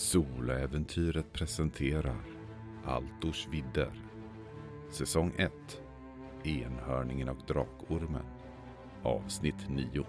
Soläventyret presenterar Altors vidder. Säsong 1 Enhörningen och Drakormen Avsnitt 9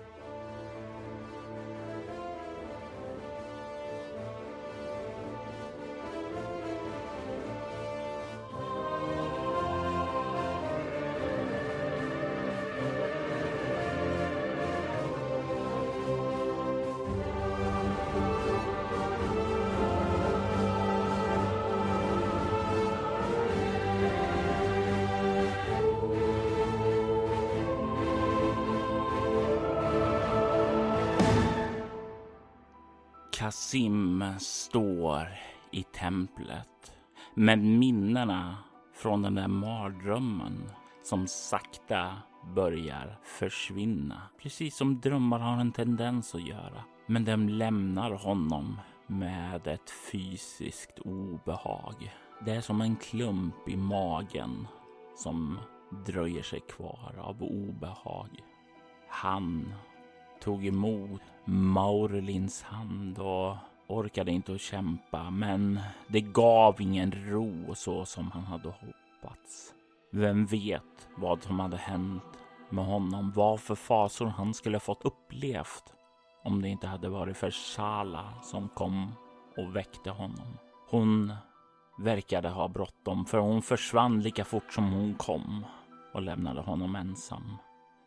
står i templet med minnena från den där mardrömmen som sakta börjar försvinna. Precis som drömmar har en tendens att göra. Men den lämnar honom med ett fysiskt obehag. Det är som en klump i magen som dröjer sig kvar av obehag. Han tog emot Maurlins hand och orkade inte att kämpa, men det gav ingen ro så som han hade hoppats. Vem vet vad som hade hänt med honom, vad för fasor han skulle fått upplevt om det inte hade varit för Sala som kom och väckte honom. Hon verkade ha bråttom för hon försvann lika fort som hon kom och lämnade honom ensam.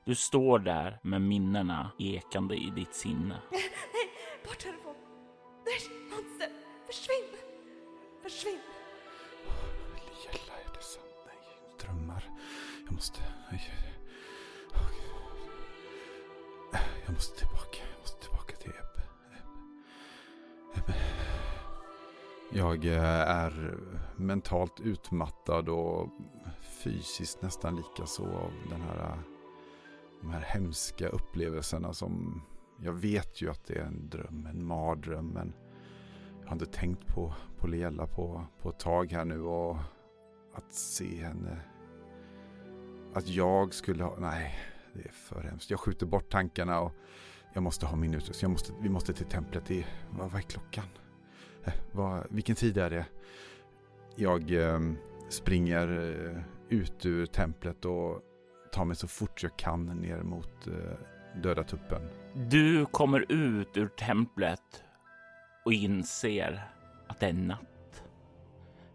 Du står där med minnena ekande i ditt sinne. Nej, bort härifrån! Försvinn! Försvinn! Liela, är det sant? Nej, drömmar. Jag måste... Jag måste tillbaka. Jag måste tillbaka till Ebbe. Ebbe. Jag eh, är mentalt utmattad och fysiskt nästan lika så av den här, eh, de här hemska upplevelserna som jag vet ju att det är en dröm, en mardröm, men jag har inte tänkt på, på Leela på, på ett tag här nu och att se henne, att jag skulle ha, nej, det är för hemskt. Jag skjuter bort tankarna och jag måste ha min utrustning. Jag måste, vi måste till templet. I, vad, vad är klockan? Eh, vad, vilken tid är det? Jag eh, springer eh, ut ur templet och tar mig så fort jag kan ner mot eh, döda tuppen. Du kommer ut ur templet och inser att det är natt.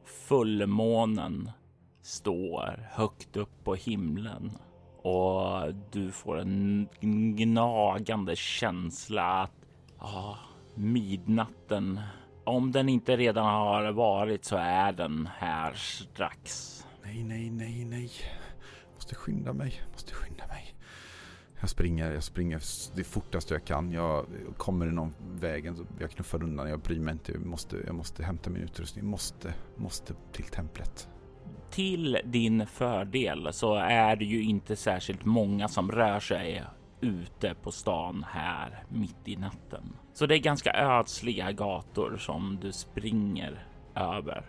Fullmånen står högt upp på himlen och du får en gnagande känsla att ja, midnatten, om den inte redan har varit så är den här strax. Nej, nej, nej, nej. Måste skynda mig, måste skynda mig. Jag springer, jag springer det fortaste jag kan. Jag kommer i någon vägen, så jag knuffar undan. Jag bryr mig inte. Jag måste, jag måste hämta min utrustning. Måste, måste till templet. Till din fördel så är det ju inte särskilt många som rör sig ute på stan här mitt i natten. Så det är ganska ödsliga gator som du springer över.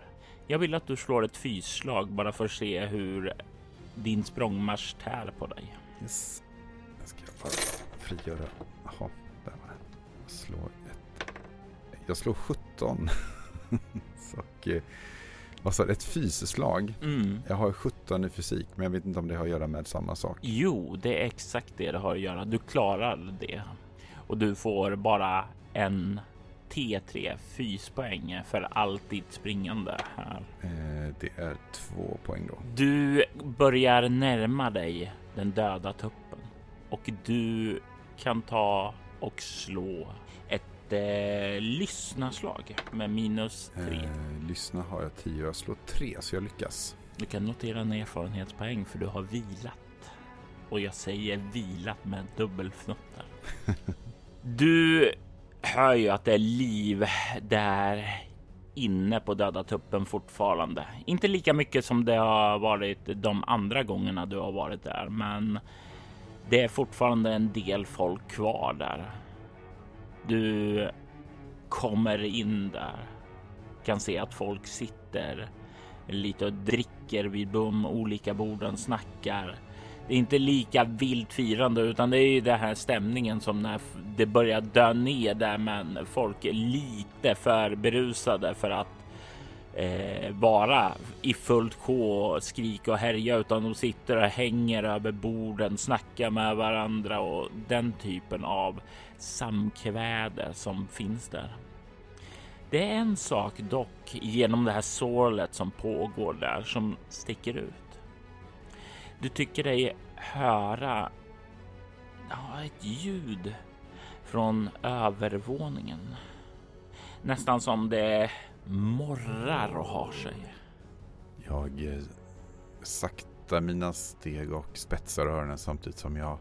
Jag vill att du slår ett fysslag bara för att se hur din språngmarsch tär på dig. Yes. Bara frigöra. Jaha, där var den. Jag slår ett. Jag slår 17. Så, och, eh, vad sa? Ett fysslag? Mm. Jag har 17 i fysik, men jag vet inte om det har att göra med samma sak. Jo, det är exakt det det har att göra. Du klarar det och du får bara en T3 fyspoäng för allt ditt springande här. Eh, det är två poäng då. Du börjar närma dig den döda tuppen och du kan ta och slå ett eh, lyssnarslag med minus tre. Eh, lyssna har jag 10 jag slår 3 så jag lyckas. Du kan notera en erfarenhetspoäng för du har vilat. Och jag säger vilat med dubbelfnuttar. Du hör ju att det är liv där inne på döda tuppen fortfarande. Inte lika mycket som det har varit de andra gångerna du har varit där, men det är fortfarande en del folk kvar där. Du kommer in där, kan se att folk sitter lite och dricker vid de olika borden, snackar. det är inte lika vilt firande utan det är ju den här stämningen som när det börjar dö ner där men folk är lite för berusade för att eh, vara i fullt sjå, skrika och härja utan de sitter och hänger över borden, snackar med varandra och den typen av samkväde som finns där. Det är en sak dock genom det här sorlet som pågår där som sticker ut. Du tycker dig höra ja, ett ljud från övervåningen. Nästan som det morrar och har sig. Jag eh, saktar mina steg och spetsar öronen samtidigt som jag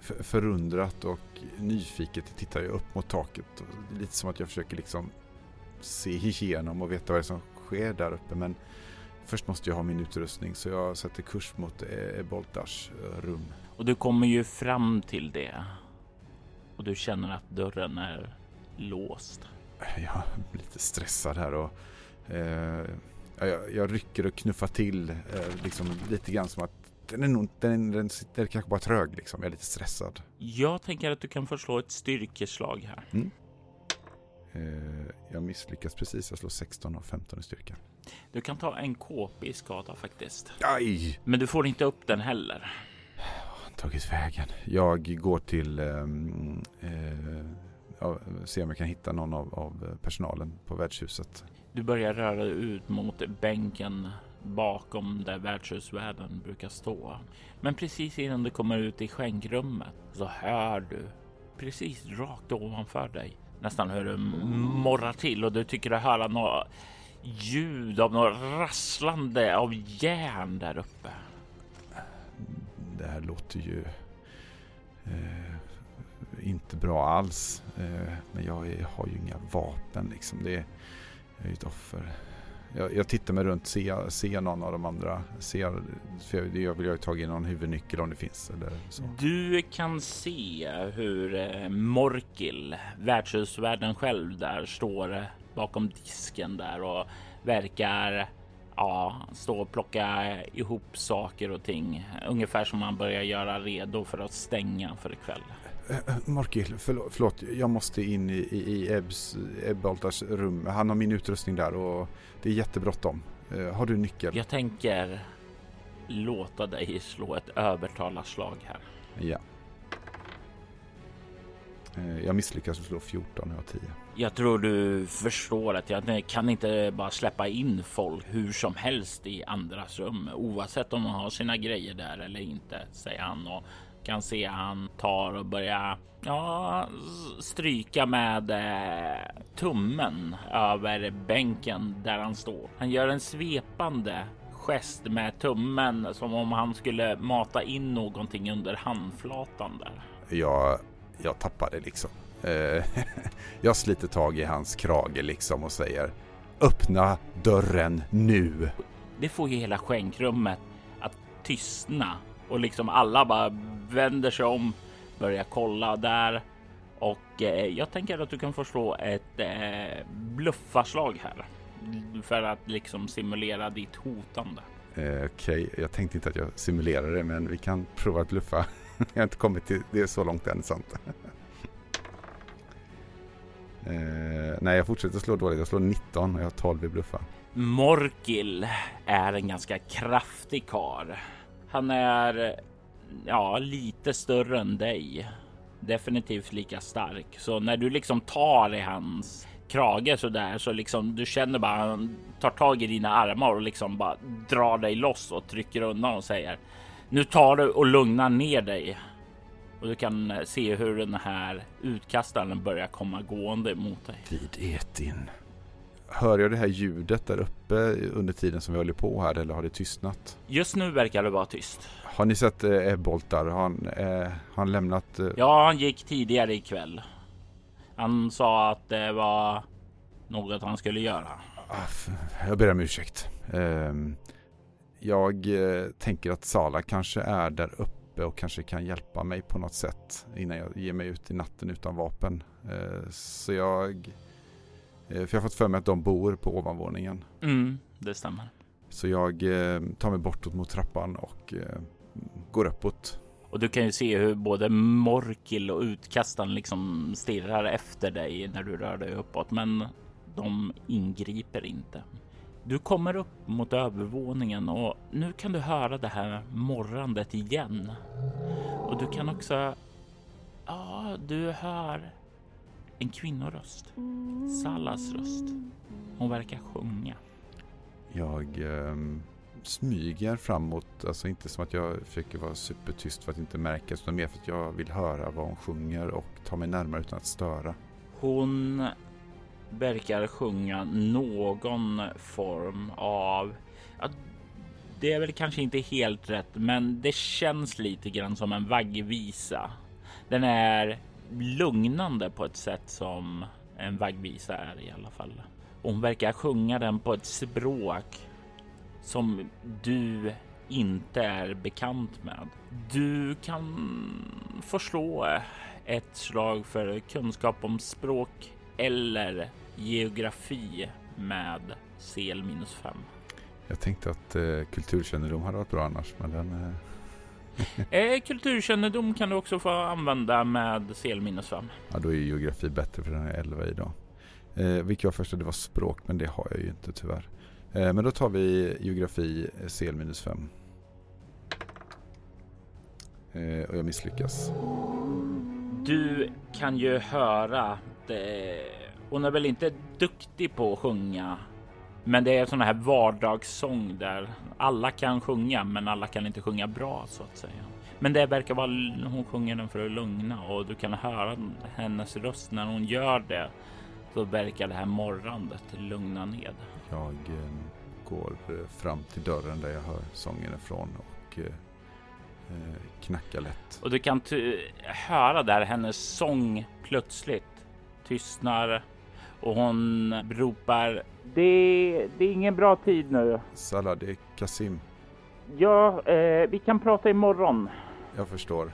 förundrat och nyfiket tittar jag upp mot taket. Lite som att jag försöker liksom se igenom och veta vad det är som sker där uppe. Men först måste jag ha min utrustning så jag sätter kurs mot Eboltars eh, rum. Och du kommer ju fram till det. Och du känner att dörren är låst. Jag blir lite stressad här och eh, jag, jag, rycker och knuffar till eh, liksom lite grann som att den är nog, den, den, den kanske bara trög liksom. Jag är lite stressad. Jag tänker att du kan få slå ett styrkeslag här. Mm. Eh, jag misslyckas precis. Jag slår 16 av 15 i styrka. Du kan ta en KP i skada faktiskt. Aj! Men du får inte upp den heller. Tagit vägen. Jag går till um, eh, ja, se om jag kan hitta någon av, av personalen på värdshuset. Du börjar röra dig ut mot bänken bakom där värdshusvärden brukar stå. Men precis innan du kommer ut i skänkrummet så hör du precis rakt ovanför dig nästan hur det morrar till och du tycker dig höra något ljud av något rasslande av järn där uppe. Det här låter ju eh, inte bra alls. Eh, men jag har ju inga vapen liksom. Det är, jag är ett offer. Jag, jag tittar mig runt, ser, ser någon av de andra. Ser, för jag vill ju ta in någon huvudnyckel om det finns. Eller så. Du kan se hur eh, Morkil, värdshusvärden själv där, står eh, bakom disken där och verkar ja, stå och plocka ihop saker och ting. Ungefär som man börjar göra redo för att stänga för ikväll. Morkil, förlåt, förlåt, jag måste in i, i, i Ebbs, Ebbaltars rum. Han har min utrustning där och det är jättebråttom. Uh, har du nyckel? Jag tänker låta dig slå ett övertalarslag här. Ja. Uh, jag misslyckas och slår 14 och jag har 10. Jag tror du förstår att jag kan inte bara släppa in folk hur som helst i andras rum oavsett om de har sina grejer där eller inte, säger han och kan se han tar och börjar ja, stryka med eh, tummen över bänken där han står. Han gör en svepande gest med tummen som om han skulle mata in någonting under handflatan där. Jag, jag tappar det liksom. Eh, jag sliter tag i hans krage liksom och säger öppna dörren nu. Det får ju hela skänkrummet att tystna och liksom alla bara vänder sig om, börjar kolla där och eh, jag tänker att du kan få slå ett eh, bluffarslag här för att liksom simulera ditt hotande. Eh, Okej, okay. jag tänkte inte att jag simulerar det, men vi kan prova att bluffa. jag har inte kommit till det så långt än, sant? eh, nej, jag fortsätter slå dåligt. Jag slår 19 och jag har 12 i bluffa. Morkil är en ganska kraftig kar. Han är ja, lite större än dig. Definitivt lika stark. Så när du liksom tar i hans krage så där så liksom du känner bara han tar tag i dina armar och liksom bara drar dig loss och trycker undan och säger nu tar du och lugnar ner dig. Och du kan eh, se hur den här utkastaren börjar komma gående mot dig. Vid Etin. Hör jag det här ljudet där uppe under tiden som vi håller på här eller har det tystnat? Just nu verkar det vara tyst. Har ni sett eh, Ebbolt där? Har han, eh, han lämnat? Eh... Ja, han gick tidigare ikväll. Han sa att det var något han skulle göra. Ah, jag ber om ursäkt. Ehm, jag eh, tänker att Sala kanske är där uppe och kanske kan hjälpa mig på något sätt innan jag ger mig ut i natten utan vapen. Eh, så jag... För jag har fått för mig att de bor på ovanvåningen. Mm, det stämmer. Så jag tar mig bortåt mot trappan och går uppåt. Och du kan ju se hur både Morkil och utkastaren liksom stirrar efter dig när du rör dig uppåt, men de ingriper inte. Du kommer upp mot övervåningen och nu kan du höra det här morrandet igen. Och du kan också... Ja, du hör en kvinnoröst. Salas röst. Hon verkar sjunga. Jag eh, smyger framåt, alltså inte som att jag försöker vara supertyst för att inte märkas, utan mer för att jag vill höra vad hon sjunger och ta mig närmare utan att störa. Hon verkar sjunga någon form av... Ja, det är väl kanske inte helt rätt, men det känns lite grann som en vaggvisa. Den är lugnande på ett sätt som en vaggvisa är i alla fall. Hon verkar sjunga den på ett språk som du inte är bekant med. Du kan förslå ett slag för kunskap om språk eller geografi med CL minus 5. Jag tänkte att eh, kulturkännedom hade varit bra annars, men den... Eh... eh, kulturkännedom kan du också få använda med 5. Ja, då är geografi bättre för den är 11 idag. Eh, vilket jag först det var språk, men det har jag ju inte tyvärr. Eh, men då tar vi geografi eh, CL minus 5. Eh, och jag misslyckas. Du kan ju höra det. Hon är väl inte duktig på att sjunga, men det är sån här vardagssång där alla kan sjunga, men alla kan inte sjunga bra så att säga. Men det verkar vara hon sjunger den för att lugna och du kan höra hennes röst när hon gör det. Så verkar det här morrandet lugna ned. Jag eh, går eh, fram till dörren där jag hör sången ifrån och eh, eh knackar lätt. Och du kan höra där hennes sång plötsligt tystnar och hon ropar. Det, det är ingen bra tid nu. Salah, det är Kasim. Ja, eh, vi kan prata imorgon. Jag förstår.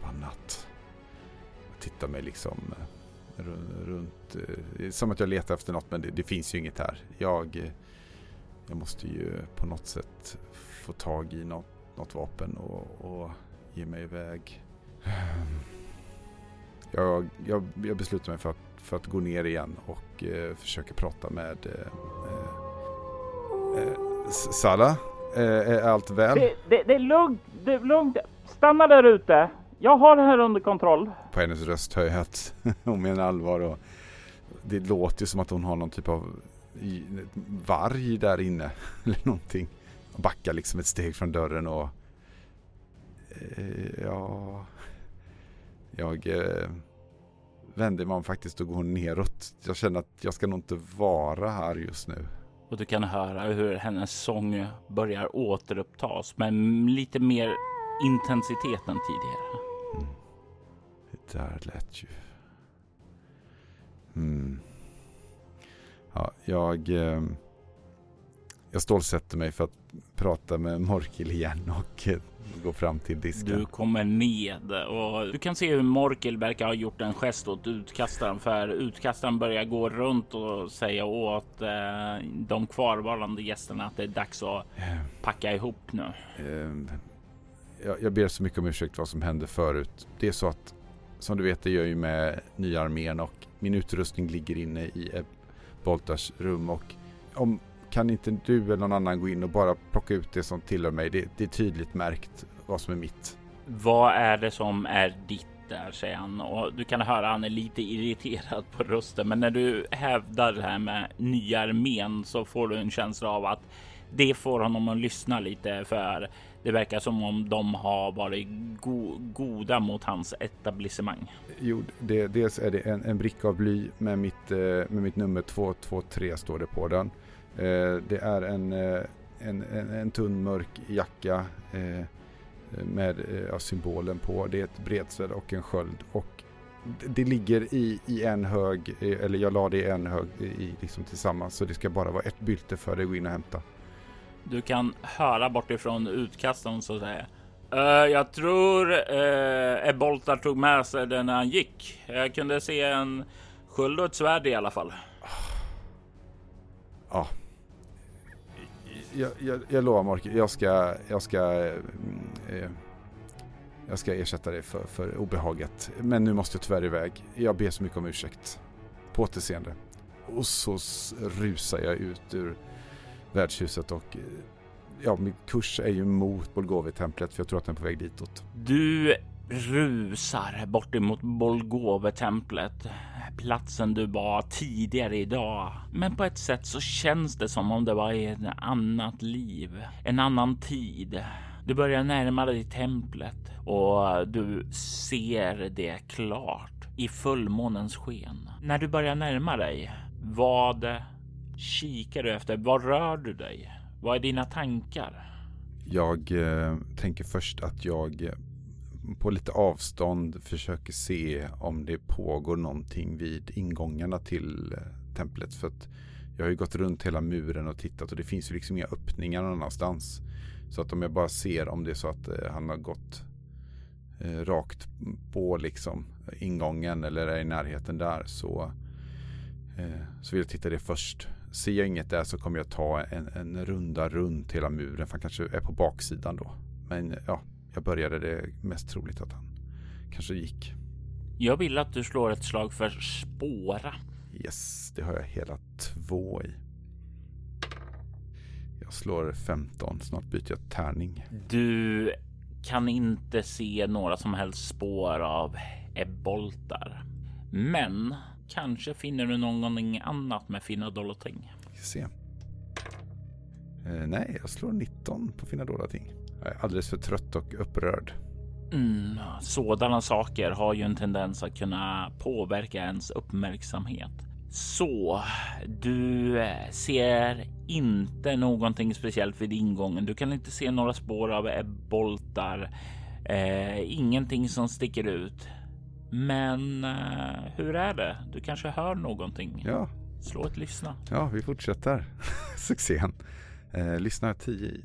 Förbannat. Jag tittar mig liksom eh, runt. Eh, som att jag letar efter något men det, det finns ju inget här. Jag, eh, jag måste ju på något sätt få tag i något, något vapen och, och ge mig iväg. Jag, jag, jag beslutar mig för att, för att gå ner igen och eh, försöka prata med eh, eh, Sala. Eh, är allt väl? Det, det, det, är lugnt, det är lugnt. Stanna där ute. Jag har det här under kontroll. På hennes röst hör jag att hon menar allvar och det låter ju som att hon har någon typ av varg där inne eller någonting. Backar liksom ett steg från dörren och eh, ja, jag eh, vänder mig om faktiskt och går neråt. Jag känner att jag ska nog inte vara här just nu. Och du kan höra hur hennes sång börjar återupptas med lite mer intensitet än tidigare. Mm. Det där lät ju... Mm. Ja, jag... Eh, jag stålsätter mig för att prata med Morkil igen och eh, gå fram till disken. Du kommer ned och du kan se hur Morkel verkar ha gjort en gest åt utkastaren för utkastaren börjar gå runt och säga åt eh, de kvarvarande gästerna att det är dags att packa ihop nu. Eh, jag, jag ber så mycket om ursäkt vad som hände förut. Det är så att som du vet, det gör ju med nya armén och min utrustning ligger inne i Boltars rum och om kan inte du eller någon annan gå in och bara plocka ut det som tillhör mig? Det, det är tydligt märkt vad som är mitt. Vad är det som är ditt där, säger han och du kan höra han är lite irriterad på rösten. Men när du hävdar det här med nya armén så får du en känsla av att det får honom att lyssna lite för det verkar som om de har varit go goda mot hans etablissemang. Jo, det, dels är det en, en bricka av bly med mitt, eh, med mitt nummer 223 står det på den. Eh, det är en, eh, en, en, en tunn mörk jacka eh, med ja, symbolen på. Det är ett bredsvärd och en sköld. Och det ligger i, i en hög, eller jag la det i en hög i, liksom tillsammans. Så det ska bara vara ett bylte för dig att gå in och hämta. Du kan höra bortifrån utkastaren så säga. Uh, jag tror uh, Eboltar tog med sig den när han gick. Jag kunde se en sköld och ett svärd i alla fall. Ja, jag, jag, jag lovar Mark, jag ska, jag ska, eh, eh, jag ska ersätta dig för, för obehaget. Men nu måste jag tyvärr iväg. Jag ber så mycket om ursäkt. På återseende. Och så rusar jag ut ur värdshuset och eh, ja, min kurs är ju mot Bolgovi-templet för jag tror att den är på väg ditåt. Du rusar bort emot Bolgove-templet, platsen du var tidigare idag. Men på ett sätt så känns det som om det var i ett annat liv, en annan tid. Du börjar närma dig templet och du ser det klart i fullmånens sken. När du börjar närma dig, vad kikar du efter? Var rör du dig? Vad är dina tankar? Jag eh, tänker först att jag på lite avstånd försöker se om det pågår någonting vid ingångarna till eh, templet. För att jag har ju gått runt hela muren och tittat och det finns ju liksom inga öppningar någon annanstans. Så att om jag bara ser om det är så att eh, han har gått eh, rakt på liksom ingången eller är i närheten där så, eh, så vill jag titta det först. Ser jag inget där så kommer jag ta en, en runda runt hela muren för han kanske är på baksidan då. Men ja, jag började det mest troligt att han kanske gick. Jag vill att du slår ett slag för spåra. Yes, det har jag hela två i. Jag slår 15, snart byter jag tärning. Du kan inte se några som helst spår av ebboltar. Men kanske finner du någonting annat med fina ting. Vi ska se. Eh, nej, jag slår 19 på fina dolda ting. Jag är alldeles för trött och upprörd. Mm, sådana saker har ju en tendens att kunna påverka ens uppmärksamhet. Så du eh, ser inte någonting speciellt vid ingången. Du kan inte se några spår av ebboltar. Eh, ingenting som sticker ut. Men eh, hur är det? Du kanske hör någonting? Ja, Slå ett lyssna. ja vi fortsätter. Succén. Eh, lyssna 10 i.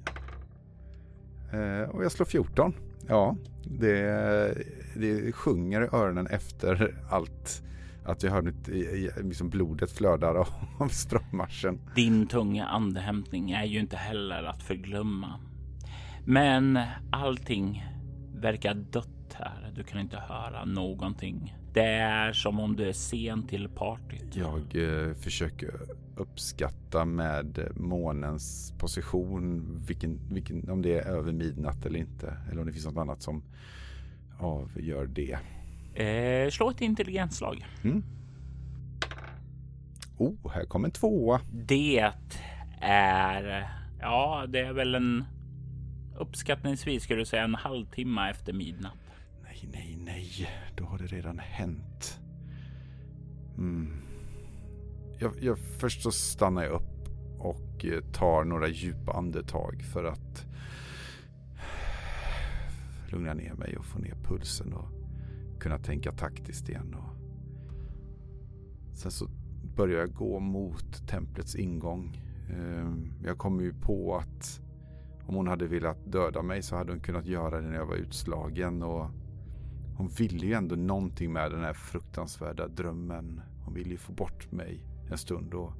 Eh, och jag slår 14. Ja, det, det sjunger i öronen efter allt. Att jag hör mitt, liksom blodet flödar av, strömmarschen. Din tunga andhämtning är ju inte heller att förglömma. Men allting verkar dött här. Du kan inte höra någonting. Det är som om du är sen till partyt. Jag eh, försöker uppskatta med månens position, vilken, vilken, om det är över midnatt eller inte. Eller om det finns något annat som avgör det. Eh, slå ett intelligensslag. Mm. Oh, här kommer en tvåa. Det är, ja, det är väl en uppskattningsvis skulle du säga en halvtimme efter midnatt. Nej, nej, nej. Då har det redan hänt. Mm. Jag, jag, först så stannar jag upp och eh, tar några djupa andetag för att lugna ner mig och få ner pulsen och kunna tänka taktiskt igen. Och sen så börjar jag gå mot templets ingång. Ehm, jag kommer ju på att om hon hade velat döda mig så hade hon kunnat göra det när jag var utslagen. Och hon ville ju ändå någonting med den här fruktansvärda drömmen. Hon ville ju få bort mig en stund och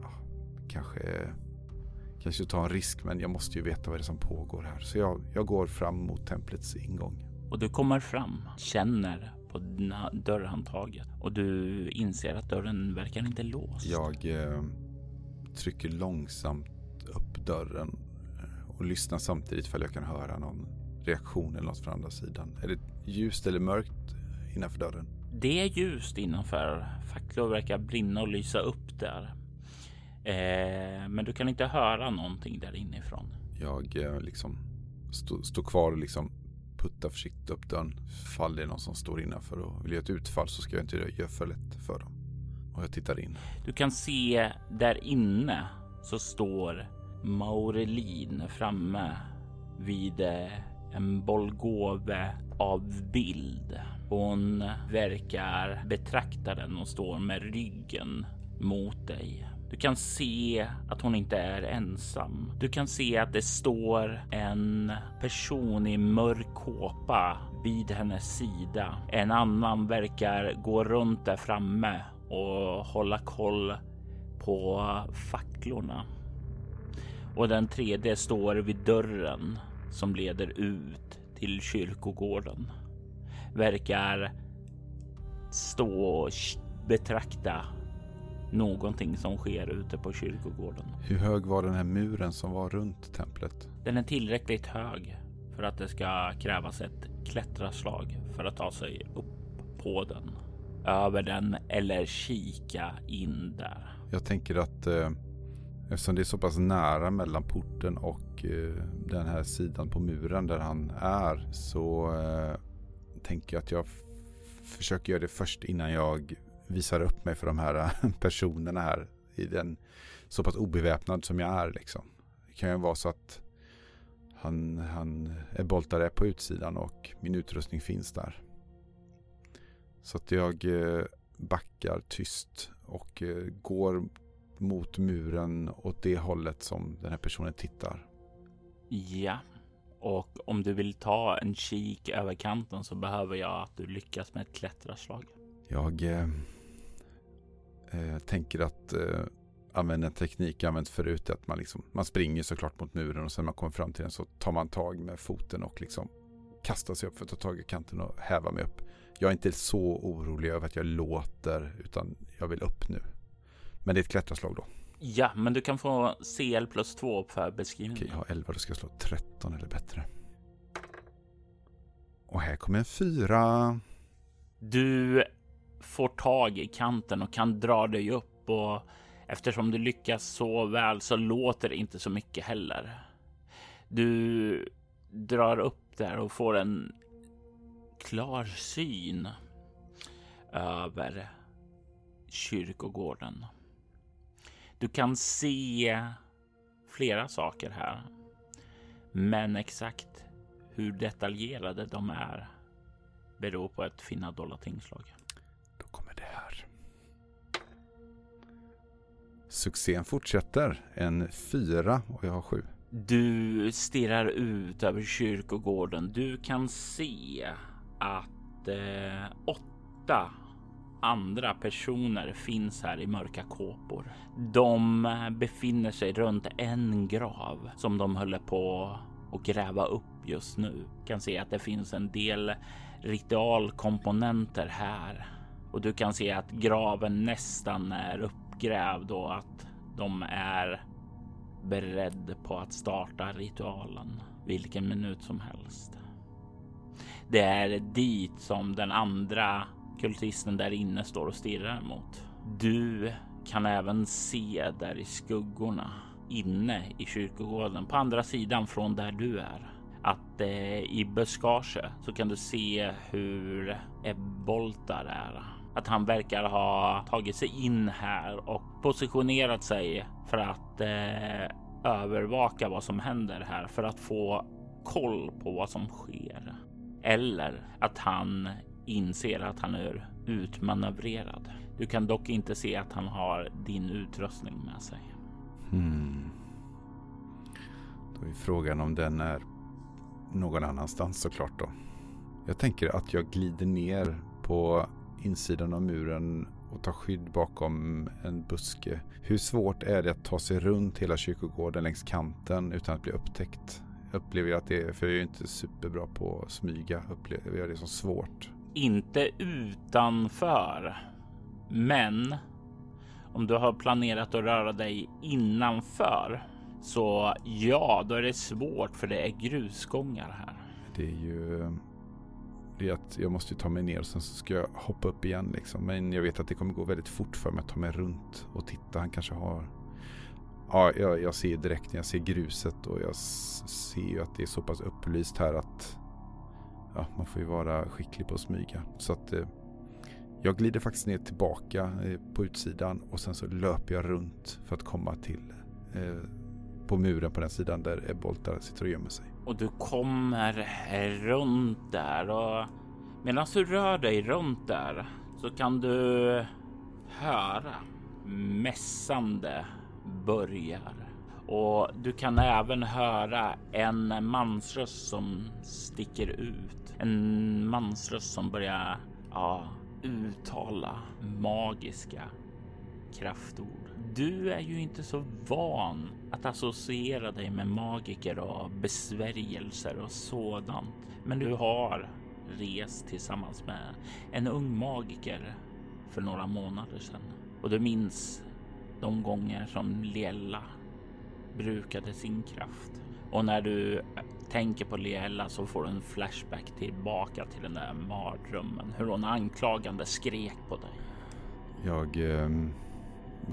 ja, kanske, kanske ta en risk men jag måste ju veta vad det är som pågår här. Så jag, jag går fram mot templets ingång. Och du kommer fram, känner på dina dörrhandtaget och du inser att dörren verkar inte låst. Jag eh, trycker långsamt upp dörren och lyssnar samtidigt för jag kan höra någon reaktion eller något från andra sidan. Det ljust eller mörkt innanför dörren? Det är ljust innanför. Facklor verkar brinna och lysa upp där. Eh, men du kan inte höra någonting där inifrån. Jag eh, liksom står stå kvar och liksom puttar försiktigt upp dörren. Fall det är någon som står innanför och vill göra ett utfall så ska jag inte göra för lätt för dem. Och jag tittar in. Du kan se där inne så står Maurelin framme vid eh, en Bolgove av bild. Hon verkar betrakta den och står med ryggen mot dig. Du kan se att hon inte är ensam. Du kan se att det står en person i mörk kåpa vid hennes sida. En annan verkar gå runt där framme och hålla koll på facklorna. och den tredje står vid dörren som leder ut till kyrkogården. Verkar stå och betrakta någonting som sker ute på kyrkogården. Hur hög var den här muren som var runt templet? Den är tillräckligt hög för att det ska krävas ett klättraslag för att ta sig upp på den, över den eller kika in där. Jag tänker att eh, eftersom det är så pass nära mellan porten och eh, den här sidan på muren där han är så eh, tänker jag att jag försöker göra det först innan jag visar upp mig för de här eh, personerna här i den så pass obeväpnad som jag är liksom. Det kan ju vara så att han, han är boltare på utsidan och min utrustning finns där. Så att jag eh, backar tyst och eh, går mot muren åt det hållet som den här personen tittar. Ja, och om du vill ta en kik över kanten så behöver jag att du lyckas med ett klättraslag. Jag eh, eh, tänker att eh, använda en teknik jag använt förut. Att man, liksom, man springer såklart mot muren och sen när man kommer fram till den så tar man tag med foten och liksom kastar sig upp för att ta tag i kanten och häva mig upp. Jag är inte så orolig över att jag låter utan jag vill upp nu. Men det är ett klättraslag då. Ja, men du kan få CL plus 2 för beskrivningen. Okej, jag har 11, då ska jag slå 13 eller bättre. Och här kommer en fyra. Du får tag i kanten och kan dra dig upp och eftersom du lyckas så väl så låter det inte så mycket heller. Du drar upp där och får en klar syn över kyrkogården. Du kan se flera saker här, men exakt hur detaljerade de är beror på ett finna dolda tingslag. Då kommer det här. Succén fortsätter. En fyra och jag har sju. Du stirrar ut över kyrkogården. Du kan se att eh, åtta andra personer finns här i mörka kåpor. De eh, befinner sig runt en grav som de håller på att gräva upp just nu. Kan se att det finns en del ritualkomponenter här och du kan se att graven nästan är uppgrävd och att de är beredd på att starta ritualen vilken minut som helst. Det är dit som den andra kultisten där inne står och stirrar mot. Du kan även se där i skuggorna inne i kyrkogården på andra sidan från där du är att eh, i buskage så kan du se hur Ebboltar är. Att han verkar ha tagit sig in här och positionerat sig för att eh, övervaka vad som händer här för att få koll på vad som sker. Eller att han inser att han är utmanövrerad. Du kan dock inte se att han har din utrustning med sig. Hmm. Då är frågan om den är någon annanstans såklart då. Jag tänker att jag glider ner på insidan av muren och tar skydd bakom en buske. Hur svårt är det att ta sig runt hela kyrkogården längs kanten utan att bli upptäckt? Upplever jag att det är, för jag är inte superbra på att smyga, upplever jag det som svårt. Inte utanför, men om du har planerat att röra dig innanför så ja, då är det svårt för det är grusgångar här. Det är ju det är att jag måste ta mig ner och sen så ska jag hoppa upp igen liksom. Men jag vet att det kommer gå väldigt fort för mig att ta mig runt och titta. Han kanske har Ja, jag, jag ser direkt när jag ser gruset och jag ser ju att det är så pass upplyst här att ja, man får ju vara skicklig på att smyga. Så att eh, jag glider faktiskt ner tillbaka eh, på utsidan och sen så löper jag runt för att komma till eh, på muren på den sidan där Ebboltar sitter och gömmer sig. Och du kommer runt där och medan du rör dig runt där så kan du höra mässande börjar och du kan även höra en mansröst som sticker ut. En mansröst som börjar ja, uttala magiska kraftord. Du är ju inte så van att associera dig med magiker och besvärjelser och sådant. Men du har rest tillsammans med en ung magiker för några månader sedan. Och du minns de gånger som Liella brukade sin kraft. Och när du tänker på Liella så får du en flashback tillbaka till den där mardrömmen. Hur hon anklagande skrek på dig. Jag eh,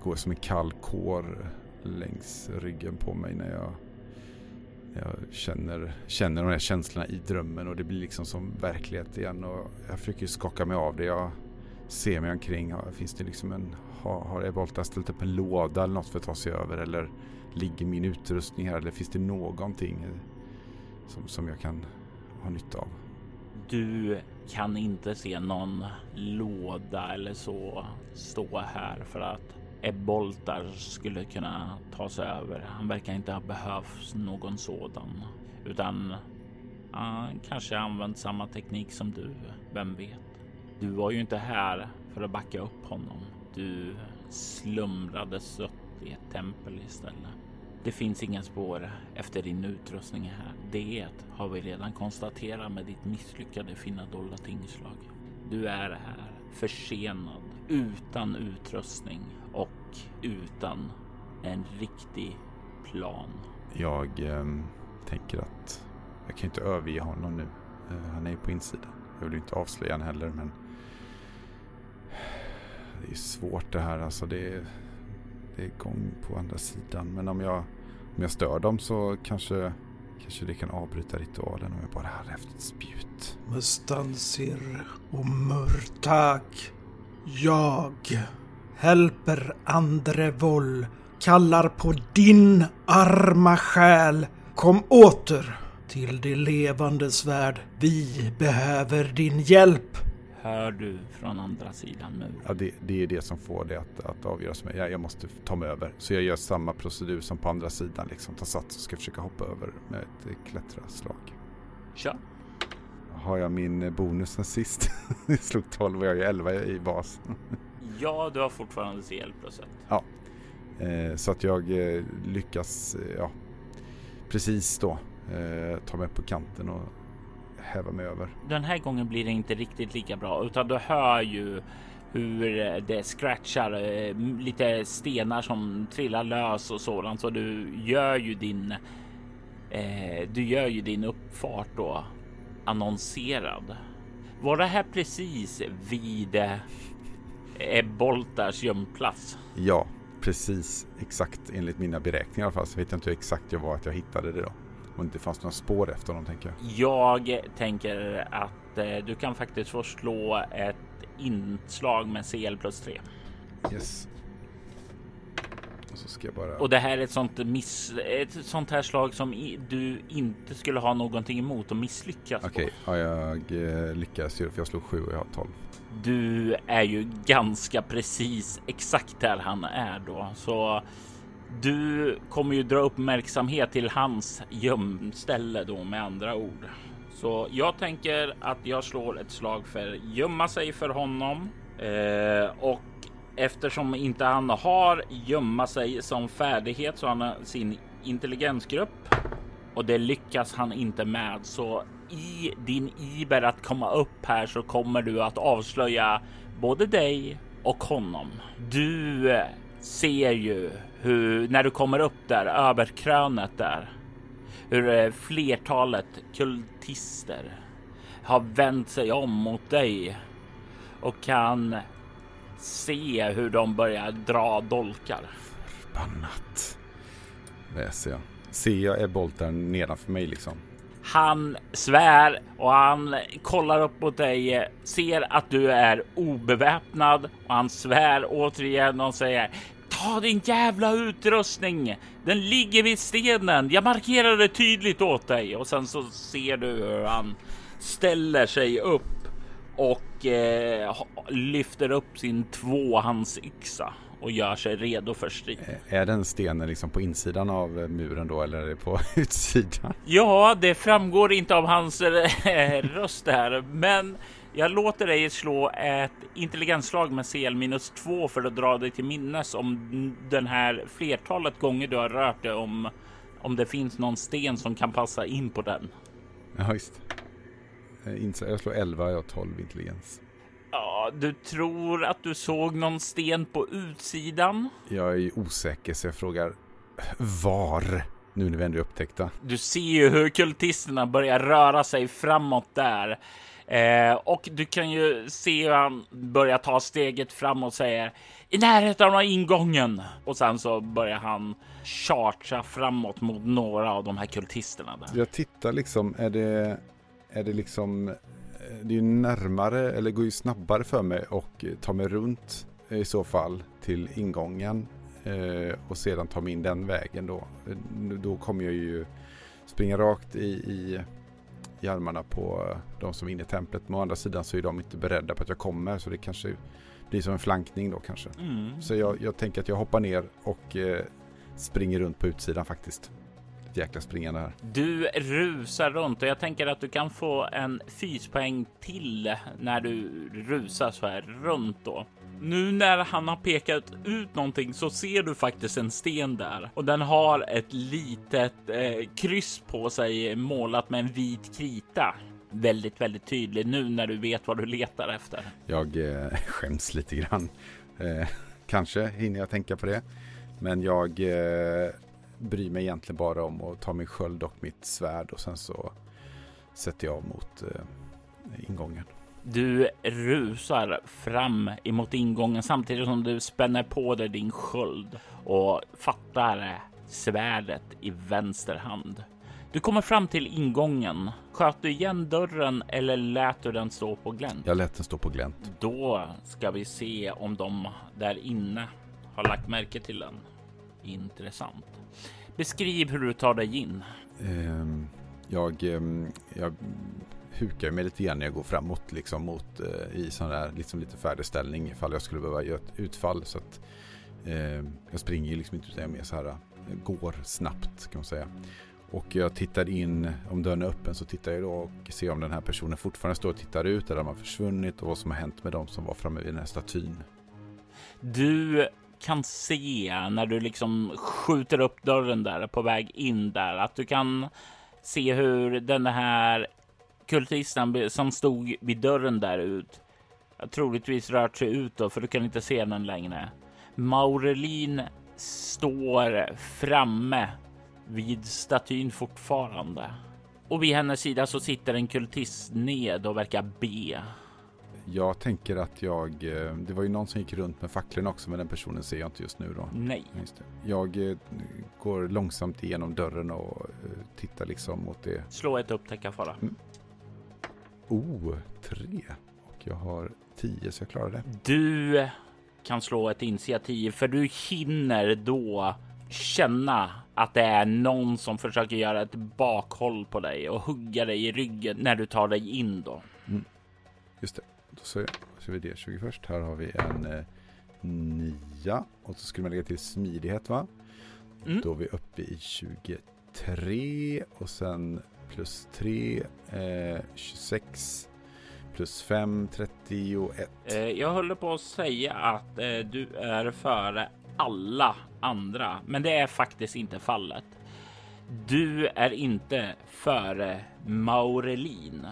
går som en kall kår längs ryggen på mig när jag, jag känner, känner de här känslorna i drömmen och det blir liksom som verklighet igen. Och jag försöker skaka mig av det. Jag ser mig omkring. Finns det liksom en, har, har Evolta ställt upp en låda eller något för att ta sig över? Eller ligger min utrustning här? Eller finns det någonting som, som jag kan ha nytta av? Du kan inte se någon låda eller så stå här för att Eboltar skulle kunna ta sig över. Han verkar inte ha behövt någon sådan utan han kanske använt samma teknik som du. Vem vet? Du var ju inte här för att backa upp honom. Du slumrade sött i ett tempel istället. Det finns inga spår efter din utrustning här. Det har vi redan konstaterat med ditt misslyckade finna dolda tingslag. Du är här försenad, utan utrustning och utan en riktig plan. Jag eh, tänker att jag kan inte överge honom nu. Eh, han är ju på insidan. Jag vill inte avslöja honom heller men det är svårt det här alltså. Det är, det är gång på andra sidan. Men om jag, om jag stör dem så kanske, kanske det kan avbryta ritualen om jag bara hade haft ett spjut. Mustansir och Murtag. Jag, Helper Andrevoll, kallar på din arma själ. Kom åter till det levandes värld. Vi behöver din hjälp hör du från andra sidan muren. Ja, det, det, är det som får det att, att avgöras. Jag, jag måste ta mig över. Så jag gör samma procedur som på andra sidan. Liksom, tar sats och ska försöka hoppa över med ett klättraslag. Kör. Har jag min bonus sen sist? jag slog 12 och jag är 11 i bas. ja, du har fortfarande CL plus 1. Ja, eh, så att jag eh, lyckas, eh, ja, precis då eh, ta mig på kanten och häva mig över. Den här gången blir det inte riktigt lika bra utan du hör ju hur det scratchar eh, lite stenar som trillar lös och sådant. Så du gör ju din. Eh, du gör ju din uppfart då annonserad. Var det här precis vid eh, Boltars gömplats? Ja, precis exakt enligt mina beräkningar i alla fall. Så vet jag inte hur exakt jag var att jag hittade det då. Och inte fanns några spår efter honom tänker jag. Jag tänker att eh, du kan faktiskt få slå ett inslag med CL plus 3. Yes. Och så ska jag bara... Och det här är ett sånt miss... Ett sånt här slag som i, du inte skulle ha någonting emot att misslyckas Okej, okay. ja, jag eh, lyckas ju för jag slog 7 och jag har 12. Du är ju ganska precis exakt där han är då, så du kommer ju dra uppmärksamhet till hans gömställe då med andra ord. Så jag tänker att jag slår ett slag för gömma sig för honom eh, och eftersom inte han har gömma sig som färdighet så har han sin intelligensgrupp och det lyckas han inte med. Så i din iver att komma upp här så kommer du att avslöja både dig och honom. Du eh, ser ju hur när du kommer upp där över krönet där, hur eh, flertalet kultister har vänt sig om mot dig och kan se hur de börjar dra dolkar. Förbannat. Läser jag. Ser jag Ebolten nedanför mig liksom? Han svär och han kollar upp mot dig, ser att du är obeväpnad och han svär återigen och säger Ta din jävla utrustning! Den ligger vid stenen. Jag markerar det tydligt åt dig och sen så ser du hur han ställer sig upp och eh, lyfter upp sin tvåhandsyxa och gör sig redo för strid. Är den stenen liksom på insidan av muren då eller är det på utsidan? Ja, det framgår inte av hans röst här, men Jag låter dig slå ett intelligensslag med CL minus två för att dra dig till minnes om den här flertalet gånger du har rört dig om om det finns någon sten som kan passa in på den. Ja, just. Jag slår 11, jag har 12 intelligens. Ja, du tror att du såg någon sten på utsidan? Jag är osäker så jag frågar var? Nu när vi ändå är upptäckta. Du ser ju hur kultisterna börjar röra sig framåt där. Eh, och du kan ju se hur han börjar ta steget fram och säger i närheten av ingången. Och sen så börjar han chartra framåt mot några av de här kultisterna. Där. Jag tittar liksom, är det, är det liksom, eh, det är ju närmare eller går ju snabbare för mig och ta mig runt i så fall till ingången eh, och sedan ta mig in den vägen då. Eh, då kommer jag ju springa rakt i, i, i armarna på de som är inne i templet. Men å andra sidan så är de inte beredda på att jag kommer så det kanske blir som en flankning då kanske. Mm. Så jag, jag, tänker att jag hoppar ner och eh, springer runt på utsidan faktiskt. Ett jäkla springande här. Du rusar runt och jag tänker att du kan få en fyspoäng till när du rusar så här runt då. Nu när han har pekat ut någonting så ser du faktiskt en sten där och den har ett litet eh, kryss på sig målat med en vit krita. Väldigt, väldigt tydlig nu när du vet vad du letar efter. Jag eh, skäms lite grann. Eh, kanske hinner jag tänka på det. Men jag eh, bryr mig egentligen bara om att ta min sköld och mitt svärd och sen så sätter jag mot eh, ingången. Du rusar fram emot ingången samtidigt som du spänner på dig din sköld och fattar svärdet i vänster hand. Du kommer fram till ingången. Sköt du igen dörren eller lät du den stå på glänt? Jag lät den stå på glänt. Då ska vi se om de där inne har lagt märke till den. Intressant. Beskriv hur du tar dig in. Um, jag, um, jag hukar mig lite grann när jag går framåt liksom mot eh, i sån där liksom lite färdigställning ifall jag skulle behöva göra ett utfall så att eh, jag springer ju liksom inte utan jag mer så här eh, går snabbt kan man säga. Och jag tittar in, om dörren är öppen så tittar jag då och ser om den här personen fortfarande står och tittar ut eller om har försvunnit och vad som har hänt med dem som var framme vid den här statyn. Du kan se när du liksom skjuter upp dörren där på väg in där att du kan se hur den här kultisten som stod vid dörren där ut troligtvis rört sig ut då, för du kan inte se den längre. Maurelin står framme vid statyn fortfarande. Och vid hennes sida så sitter en kultist ned och verkar be. Jag tänker att jag, eh, det var ju någon som gick runt med facklorna också men den personen ser jag inte just nu då. Nej. Jag eh, går långsamt igenom dörren och eh, tittar liksom mot det. Slå ett upptäcka fara. Mm. Oh, tre. Och jag har tio så jag klarar det. Du kan slå ett initiativ för du hinner då känna att det är någon som försöker göra ett bakhåll på dig och hugga dig i ryggen när du tar dig in då. Mm. Just det. Då ser, vi det 20 först. Här har vi en eh, nia och så skulle man lägga till smidighet va? Mm. Då är vi uppe i 23 och sen plus 3, eh, 26 plus 5, 31. Eh, jag håller på att säga att eh, du är före alla andra, men det är faktiskt inte fallet. Du är inte före Maurelin.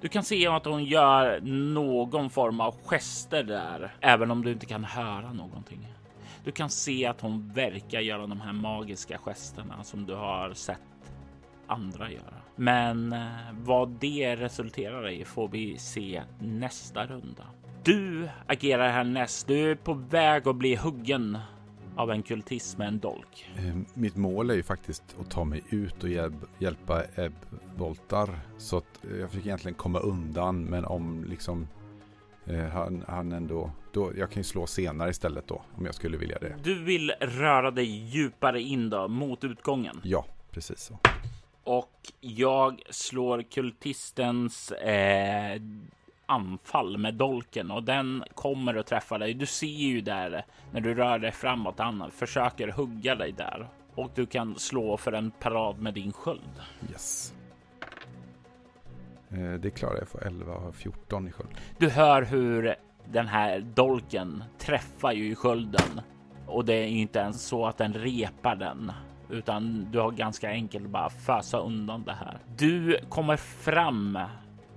Du kan se att hon gör någon form av gester där, även om du inte kan höra någonting. Du kan se att hon verkar göra de här magiska gesterna som du har sett andra göra. Men eh, vad det resulterar i får vi se nästa runda. Du agerar härnäst. Du är på väg att bli huggen av en kultist med en dolk. Eh, mitt mål är ju faktiskt att ta mig ut och hjälp, hjälpa Ebb Voltar. Så att jag fick egentligen komma undan. Men om liksom eh, han, han ändå... Då, jag kan ju slå senare istället då om jag skulle vilja det. Du vill röra dig djupare in då mot utgången? Ja, precis så. Och jag slår kultistens eh, anfall med dolken och den kommer att träffa dig. Du ser ju där när du rör dig framåt, han försöker hugga dig där och du kan slå för en parad med din sköld. Yes. Eh, det klarar jag, får 11 och 14 i sköld. Du hör hur den här dolken träffar ju i skölden och det är inte ens så att den repar den utan du har ganska enkelt bara fösa undan det här. Du kommer fram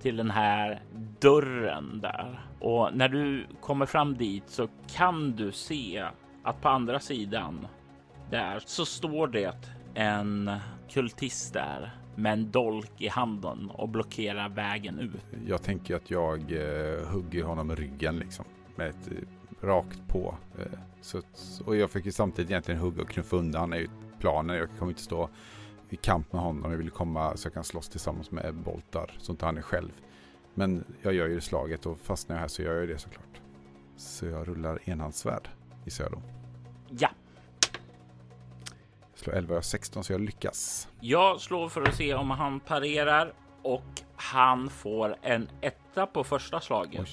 till den här dörren där och när du kommer fram dit så kan du se att på andra sidan där så står det en kultist där med en dolk i handen och blockerar vägen ut. Jag tänker att jag eh, hugger honom i ryggen liksom med ett eh, rakt på. Eh, så, och jag fick ju samtidigt egentligen hugga och knuffa undan är ju planen. Jag kommer inte stå i kamp med honom. Jag vill komma så jag kan slåss tillsammans med Boltar så inte han är själv. Men jag gör ju det slaget och fastnar jag här så gör jag det såklart. Så jag rullar enhandsvärd i söder. Ja, Slår 11 och 16 så jag lyckas. jag slår för att se om han parerar och han får en etta på första slaget Oj.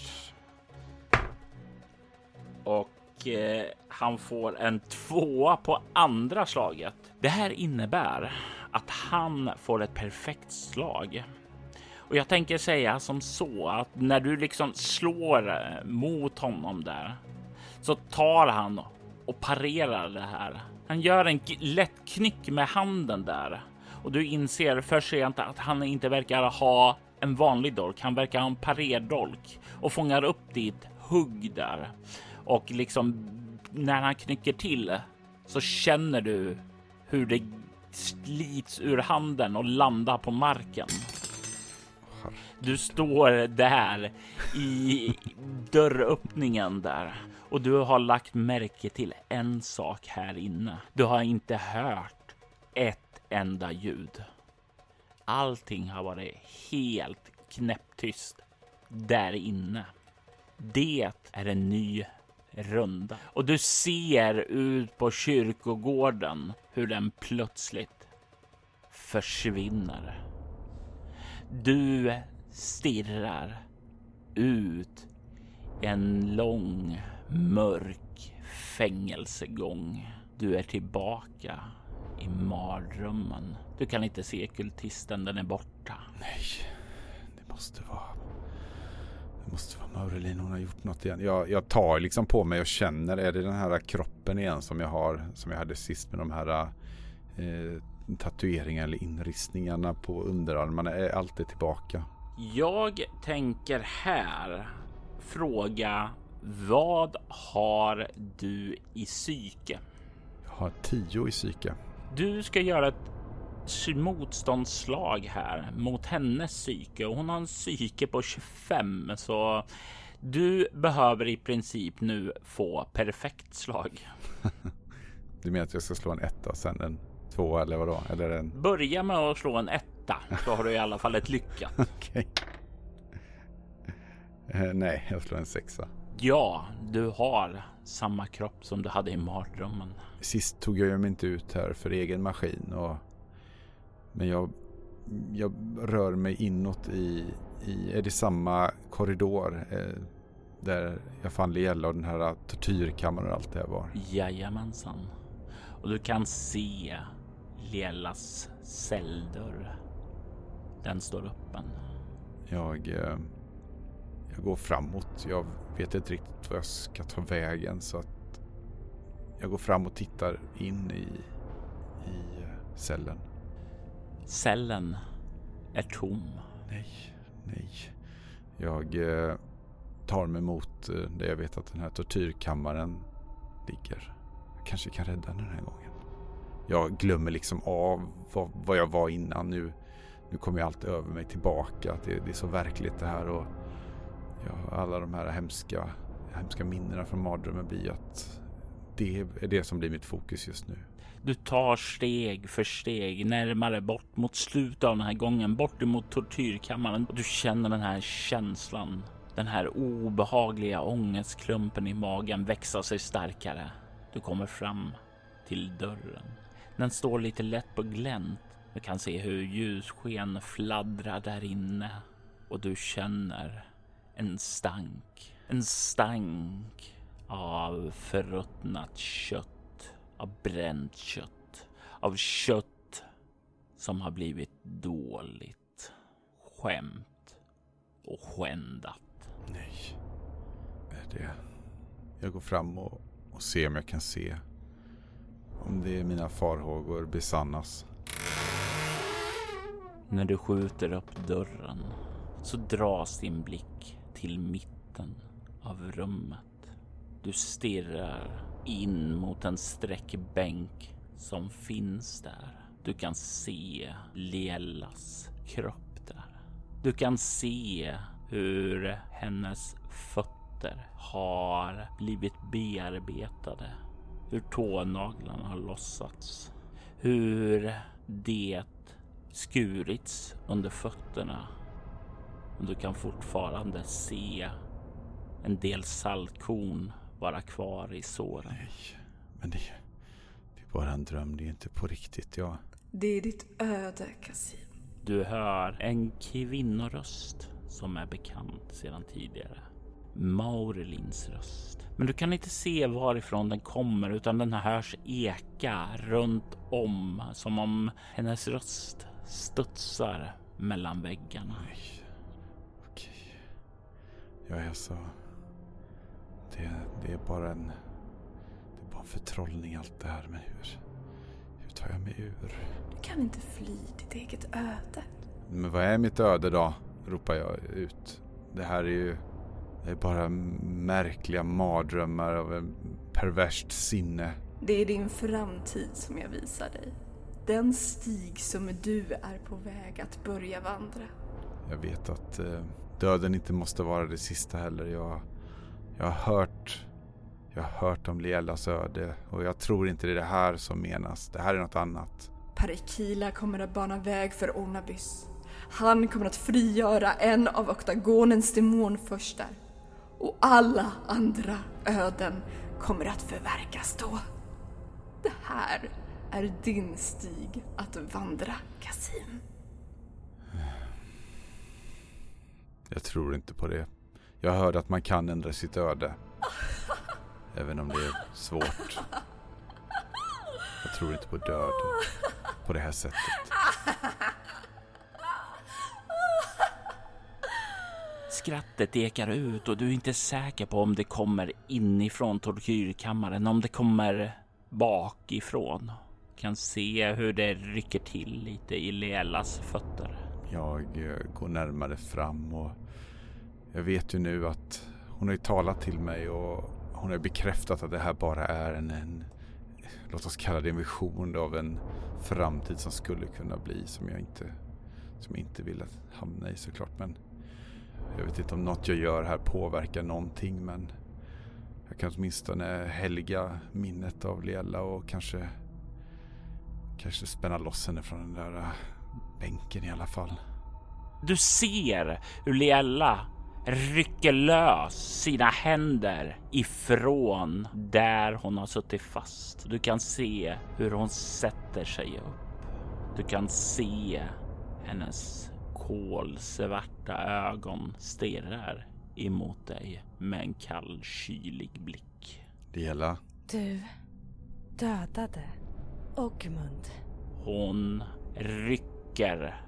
och eh, han får en tvåa på andra slaget. Det här innebär att han får ett perfekt slag. Och jag tänker säga som så att när du liksom slår eh, mot honom där så tar han och parerar det här. Han gör en lätt knyck med handen där och du inser för sent att han inte verkar ha en vanlig dolk. Han verkar ha en parerdolk och fångar upp ditt hugg där och liksom när han knycker till så känner du hur det slits ur handen och landar på marken. Du står där i dörröppningen där och du har lagt märke till en sak här inne. Du har inte hört ett enda ljud. Allting har varit helt knäpptyst där inne. Det är en ny runda och du ser ut på kyrkogården hur den plötsligt försvinner. Du stirrar ut en lång mörk fängelsegång. Du är tillbaka i mardrömmen. Du kan inte se kultisten, den är borta. Nej, det måste vara... Måste vara Maurelin, hon har gjort något igen. Jag, jag tar liksom på mig och känner, är det den här kroppen igen som jag har, som jag hade sist med de här eh, tatueringarna eller inristningarna på underarmarna. Är allt det tillbaka? Jag tänker här fråga vad har du i psyke? Jag har tio i psyke. Du ska göra ett motståndsslag här mot hennes psyke och hon har en psyke på 25 så du behöver i princip nu få perfekt slag. Du menar att jag ska slå en etta och sen en två eller vadå? Eller en... Börja med att slå en etta så har du i alla fall ett lyckat. Okej. Eh, nej, jag slår en sexa. Ja, du har samma kropp som du hade i mardrömmen. Sist tog jag mig inte ut här för egen maskin. Och, men jag, jag rör mig inåt i, i är det samma korridor eh, där jag fann Liella och den här tortyrkammaren och allt det här var. Jajamensan. Och du kan se Lielas celldörr. Den står öppen. Jag, eh, jag går framåt. Jag vet inte riktigt vad jag ska ta vägen så att jag går fram och tittar in i, i eh, cellen. Cellen är tom. Nej, nej. Jag eh, tar mig mot eh, där jag vet att den här tortyrkammaren ligger. Jag kanske kan rädda den här gången. Jag glömmer liksom av vad, vad jag var innan nu. Nu kommer ju allt över mig tillbaka. Det, det är så verkligt det här och ja, alla de här hemska, hemska minnena från mardrömmen blir att det är det som blir mitt fokus just nu. Du tar steg för steg närmare bort mot slutet av den här gången, bort emot tortyrkammaren. Du känner den här känslan, den här obehagliga ångestklumpen i magen växa sig starkare. Du kommer fram till dörren. Den står lite lätt på glänt. Du kan se hur ljussken fladdrar där inne och du känner en stank. En stank av förruttnat kött, av bränt kött, av kött som har blivit dåligt. Skämt och skändat. Nej. Är det... Jag går fram och, och ser om jag kan se om det är mina farhågor besannas. När du skjuter upp dörren så dras din blick till mitten av rummet. Du stirrar in mot en sträckbänk som finns där. Du kan se Lielas kropp där. Du kan se hur hennes fötter har blivit bearbetade. Hur tånaglarna har lossats. Hur det skurits under fötterna. Du kan fortfarande se en del saltkorn vara kvar i såren. Nej, men det, det är bara en dröm. Det är inte på riktigt. Jag... Det är ditt öde, Kasim. Du hör en kvinnoröst som är bekant sedan tidigare. Maurelins röst. Men du kan inte se varifrån den kommer utan den hörs eka runt om som om hennes röst studsar mellan väggarna. Nej. Okej. Jag är så... Det, det är bara en... Det är bara en förtrollning allt det här. Men hur... Hur tar jag mig ur? Du kan inte fly ditt eget öde. Men vad är mitt öde då? Ropar jag ut. Det här är ju... Det är bara märkliga mardrömmar av en perverst sinne. Det är din framtid som jag visar dig. Den stig som du är på väg att börja vandra. Jag vet att eh, döden inte måste vara det sista heller. Jag, jag har hört jag har hört om Lielas öde och jag tror inte det är det här som menas. Det här är något annat. Parikila kommer att bana väg för Onabys. Han kommer att frigöra en av oktagonens demonfurstar. Och alla andra öden kommer att förverkas då. Det här är din stig att vandra, Kasim. Jag tror inte på det. Jag hörde att man kan ändra sitt öde. Även om det är svårt. Jag tror inte på döden på det här sättet. Skrattet ekar ut och du är inte säker på om det kommer inifrån tortyrkammaren, om det kommer bakifrån. Kan se hur det rycker till lite i Lelas fötter. Jag eh, går närmare fram och jag vet ju nu att hon har ju talat till mig och hon har bekräftat att det här bara är en, en låt oss kalla det en vision av en framtid som skulle kunna bli som jag inte, som jag inte vill hamna i såklart. Men jag vet inte om något jag gör här påverkar någonting men jag kan åtminstone helga minnet av Lela och kanske kanske spänna loss henne från den där bänken i alla fall. Du ser hur Liella rycker lös sina händer ifrån där hon har suttit fast. Du kan se hur hon sätter sig upp. Du kan se hennes kolsvarta ögon stirrar emot dig med en kall kylig blick. Liella, Du dödade Ogmund. Hon rycker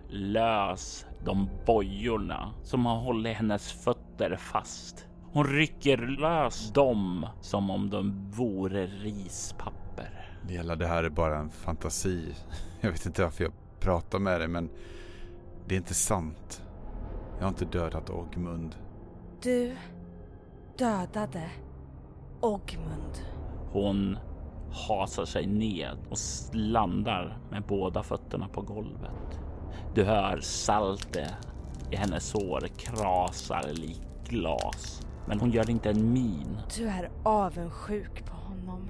lös de bojorna som har hållit hennes fötter fast. Hon rycker lös dem som om de vore rispapper. Liella det här är bara en fantasi. Jag vet inte varför jag pratar med dig men det är inte sant. Jag har inte dödat Ogmund. Du dödade Ogmund. Hon hasar sig ned och landar med båda fötterna på golvet. Du hör saltet i hennes hår krasar lik glas. Men hon gör inte en min. Du är avundsjuk på honom.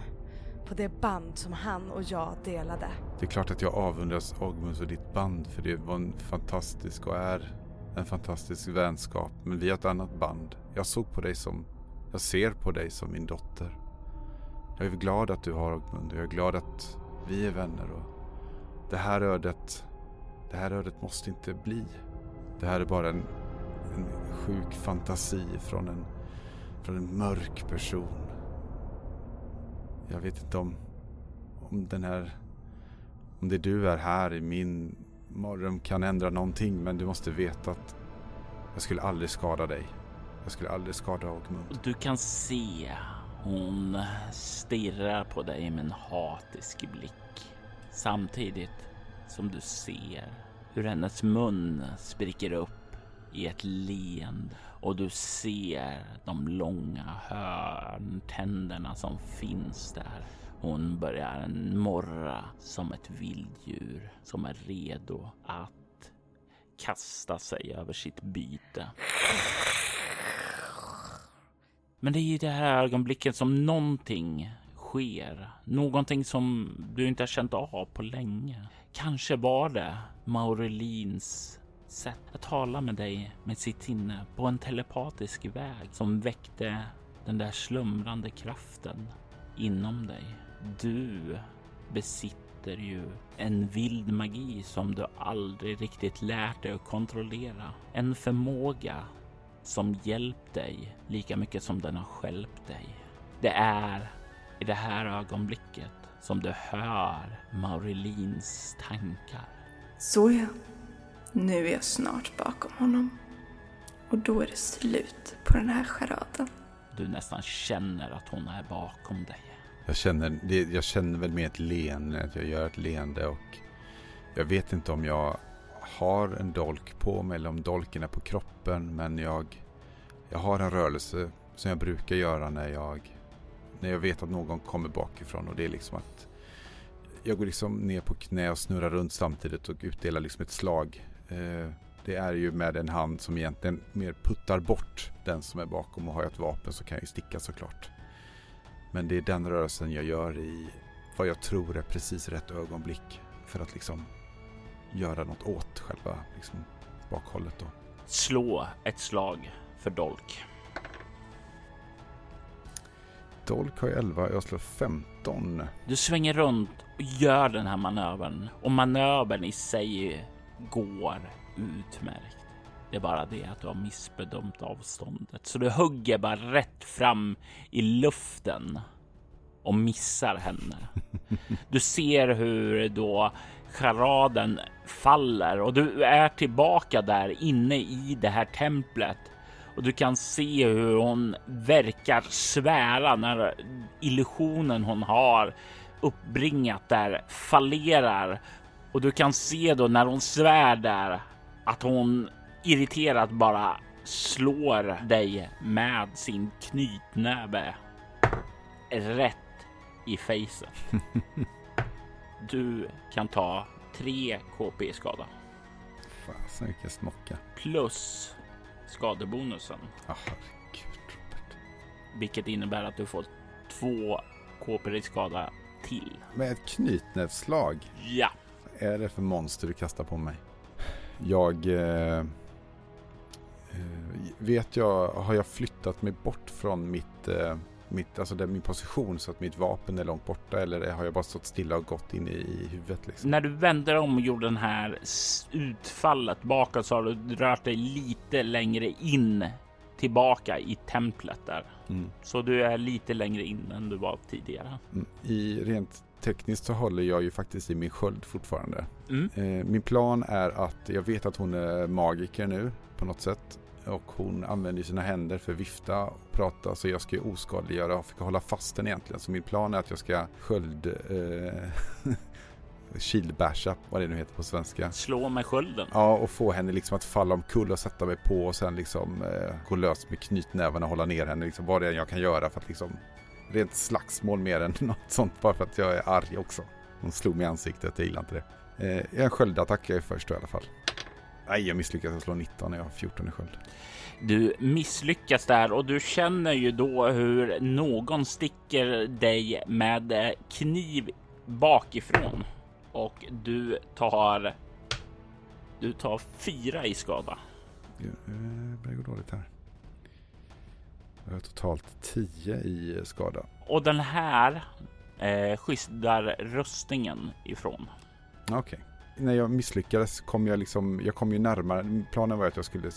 På det band som han och jag delade. Det är klart att jag avundas Ogmund och ditt band för det var en fantastisk och är en fantastisk vänskap. Men vi har ett annat band. Jag såg på dig som, jag ser på dig som min dotter. Jag är glad att du har Ogmund och jag är glad att vi är vänner och det här ödet, det här ödet måste inte bli. Det här är bara en, en sjuk fantasi från en, från en mörk person. Jag vet inte om, om den här, om det du är här i min mardröm kan ändra någonting men du måste veta att Jag skulle aldrig skada dig. Jag skulle aldrig skada Ogmund. Du kan se hon stirrar på dig med en hatisk blick samtidigt som du ser hur hennes mun spricker upp i ett leende och du ser de långa hörntänderna som finns där. Hon börjar morra som ett vilddjur som är redo att kasta sig över sitt byte. Men det är i det här ögonblicket som någonting sker. Någonting som du inte har känt av på länge. Kanske var det Maurelins sätt att tala med dig med sitt sinne på en telepatisk väg som väckte den där slumrande kraften inom dig. Du besitter ju en vild magi som du aldrig riktigt lärt dig att kontrollera. En förmåga som hjälpt dig lika mycket som den har skälpt dig. Det är i det här ögonblicket som du hör Maurelins tankar. Så ja, nu är jag snart bakom honom. Och då är det slut på den här charaden. Du nästan känner att hon är bakom dig. Jag känner, jag känner väl med ett leende, att jag gör ett leende och jag vet inte om jag har en dolk på mig eller om dolken är på kroppen men jag, jag har en rörelse som jag brukar göra när jag, när jag vet att någon kommer bakifrån och det är liksom att jag går liksom ner på knä och snurrar runt samtidigt och utdelar liksom ett slag. Eh, det är ju med en hand som egentligen mer puttar bort den som är bakom och har jag ett vapen så kan jag ju sticka såklart. Men det är den rörelsen jag gör i vad jag tror är precis rätt ögonblick för att liksom göra något åt själva liksom, bakhållet. Då. Slå ett slag för dolk. Dolk har jag 11, jag slår 15. Du svänger runt och gör den här manövern och manövern i sig går utmärkt. Det är bara det att du har missbedömt avståndet, så du hugger bara rätt fram i luften och missar henne. Du ser hur då charaden faller och du är tillbaka där inne i det här templet och du kan se hur hon verkar svära när illusionen hon har uppbringat där fallerar och du kan se då när hon svär där att hon irriterat bara slår dig med sin knytnäve rätt i fejset. Du kan ta 3 KP skada. Fasen vilken snocka. Plus skadebonusen. Ah, herregud Robert. Vilket innebär att du får 2 KP i skada till. Med ett knytnävsslag. Ja. Vad är det för monster du kastar på mig? Jag... Eh, vet jag, har jag flyttat mig bort från mitt, eh, mitt, alltså det, min position så att mitt vapen är långt borta eller har jag bara stått stilla och gått in i, i huvudet? Liksom? När du vände om och gjorde den här utfallet bakåt så har du rört dig lite längre in tillbaka i templet där. Mm. Så du är lite längre in än du var tidigare. Mm. I rent tekniskt så håller jag ju faktiskt i min sköld fortfarande. Mm. Eh, min plan är att jag vet att hon är magiker nu på något sätt och hon använder sina händer för att vifta och prata så jag ska oskadliggöra och försöka hålla fast den egentligen. Så min plan är att jag ska sköld... Eh, Shieldbasha, vad det nu heter på svenska. Slå med skölden? Ja, och få henne liksom att falla omkull och sätta mig på och sen liksom eh, gå lös med knytnävarna och hålla ner henne. Liksom, vad det är jag kan göra för att liksom rent slagsmål mer än något sånt. Bara för att jag är arg också. Hon slog mig i ansiktet, jag gillar inte det. Eh, en sköldattack är först då i alla fall. Nej, jag misslyckas. Jag slår 19 när jag har 14 i sköld. Du misslyckas där och du känner ju då hur någon sticker dig med kniv bakifrån och du tar. Du tar fyra i skada. Det börjar gå dåligt här. Jag har totalt 10 i skada. Och den här eh, skyddar rustningen ifrån. Okej. Okay när jag misslyckades kom jag liksom, jag kom ju närmare. Planen var att jag skulle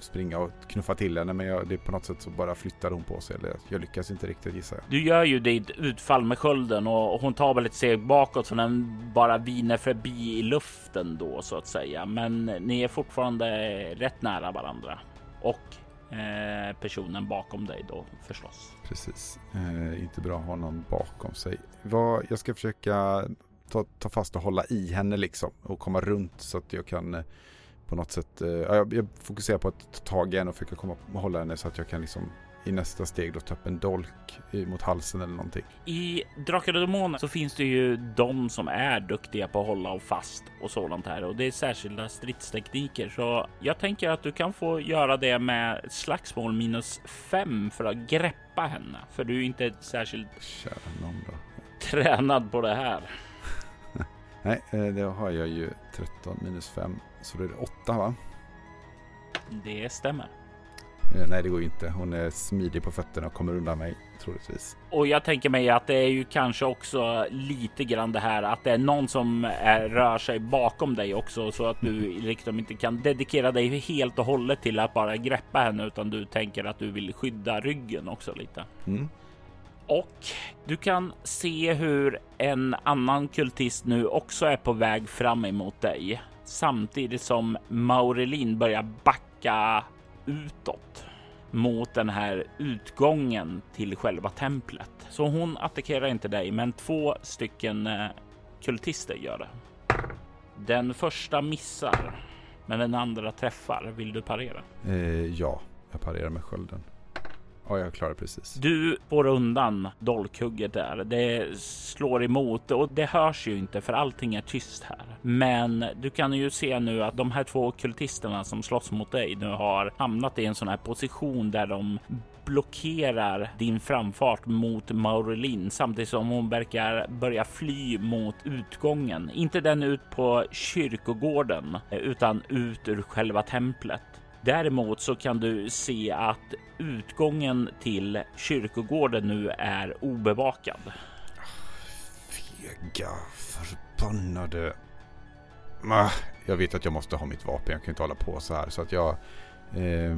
springa och knuffa till henne men jag, det på något sätt så bara flyttade hon på sig. Eller jag lyckas inte riktigt gissar jag. Du gör ju ditt utfall med skölden och hon tar väl ett steg bakåt så den bara viner förbi i luften då så att säga. Men ni är fortfarande rätt nära varandra. och eh, personen bakom dig då förstås. Precis. Eh, inte bra att ha någon bakom sig. Vad, jag ska försöka ta, ta fast och hålla i henne liksom och komma runt så att jag kan eh, på något sätt, eh, jag, jag fokuserar på att ta tag i henne och försöka komma och hålla henne så att jag kan liksom i nästa steg då ta upp en dolk mot halsen eller någonting. I Drakar och Demoner så finns det ju de som är duktiga på att hålla och fast och sådant här och det är särskilda stridstekniker. Så jag tänker att du kan få göra det med slagsmål minus fem för att greppa henne. För du är inte särskilt Kära någon då. tränad på det här. Nej, eh, det har jag ju 13 minus 5 så det är 8 va? Det stämmer. Eh, nej, det går ju inte. Hon är smidig på fötterna och kommer undan mig troligtvis. Och jag tänker mig att det är ju kanske också lite grann det här att det är någon som är, rör sig bakom dig också så att du liksom inte kan dedikera dig helt och hållet till att bara greppa henne utan du tänker att du vill skydda ryggen också lite. Mm. Och du kan se hur en annan kultist nu också är på väg fram emot dig samtidigt som Maurelin börjar backa utåt mot den här utgången till själva templet. Så hon attackerar inte dig, men två stycken eh, kultister gör det. Den första missar, men den andra träffar. Vill du parera? Eh, ja, jag parerar med skölden. Ja, jag klarar precis. Du får undan dolkhugget där. Det slår emot och det hörs ju inte för allting är tyst här. Men du kan ju se nu att de här två kultisterna som slåss mot dig nu har hamnat i en sån här position där de blockerar din framfart mot Maurelin samtidigt som hon verkar börja fly mot utgången. Inte den ut på kyrkogården eh, utan ut ur själva templet. Däremot så kan du se att utgången till kyrkogården nu är obevakad. Fega, förbannade... Jag vet att jag måste ha mitt vapen, jag kan inte hålla på så här. Så att jag eh,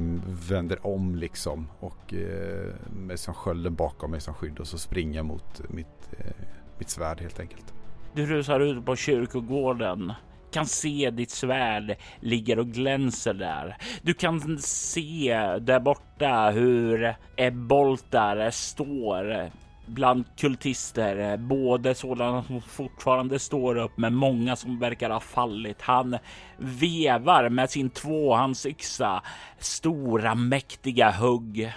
vänder om liksom och eh, med som skölden bakom mig som skydd och så springer mot mitt, eh, mitt svärd helt enkelt. Du rusar ut på kyrkogården kan se ditt svärd ligger och glänser där. Du kan se där borta hur Ebboltar står bland kultister, både sådana som fortfarande står upp, men många som verkar ha fallit. Han vevar med sin tvåhandsyxa stora mäktiga hugg